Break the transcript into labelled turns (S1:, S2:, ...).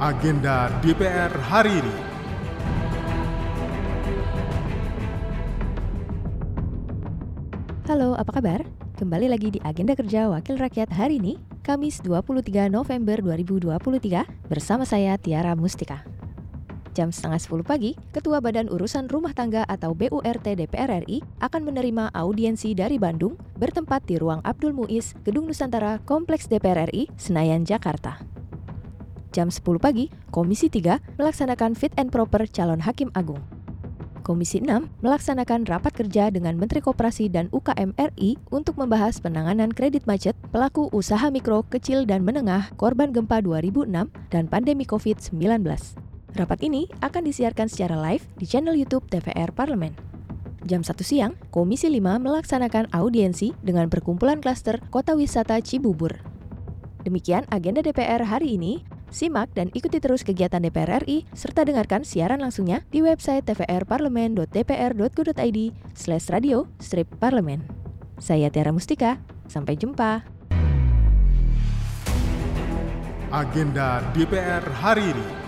S1: agenda DPR hari ini.
S2: Halo, apa kabar? Kembali lagi di Agenda Kerja Wakil Rakyat hari ini, Kamis 23 November 2023, bersama saya Tiara Mustika. Jam setengah 10 pagi, Ketua Badan Urusan Rumah Tangga atau BURT DPR RI akan menerima audiensi dari Bandung bertempat di ruang Abdul Muiz, Gedung Nusantara, Kompleks DPR RI, Senayan, Jakarta. Jam 10 pagi, Komisi 3 melaksanakan fit and proper calon hakim agung. Komisi 6 melaksanakan rapat kerja dengan Menteri Koperasi dan UKM RI untuk membahas penanganan kredit macet pelaku usaha mikro, kecil, dan menengah korban gempa 2006 dan pandemi COVID-19. Rapat ini akan disiarkan secara live di channel YouTube TVR Parlemen. Jam 1 siang, Komisi 5 melaksanakan audiensi dengan perkumpulan klaster Kota Wisata Cibubur. Demikian agenda DPR hari ini. Simak dan ikuti terus kegiatan DPR RI serta dengarkan siaran langsungnya di website tvrparlemen.dpr.go.id slash radio strip parlemen. Saya Tiara Mustika, sampai jumpa.
S1: Agenda DPR hari ini.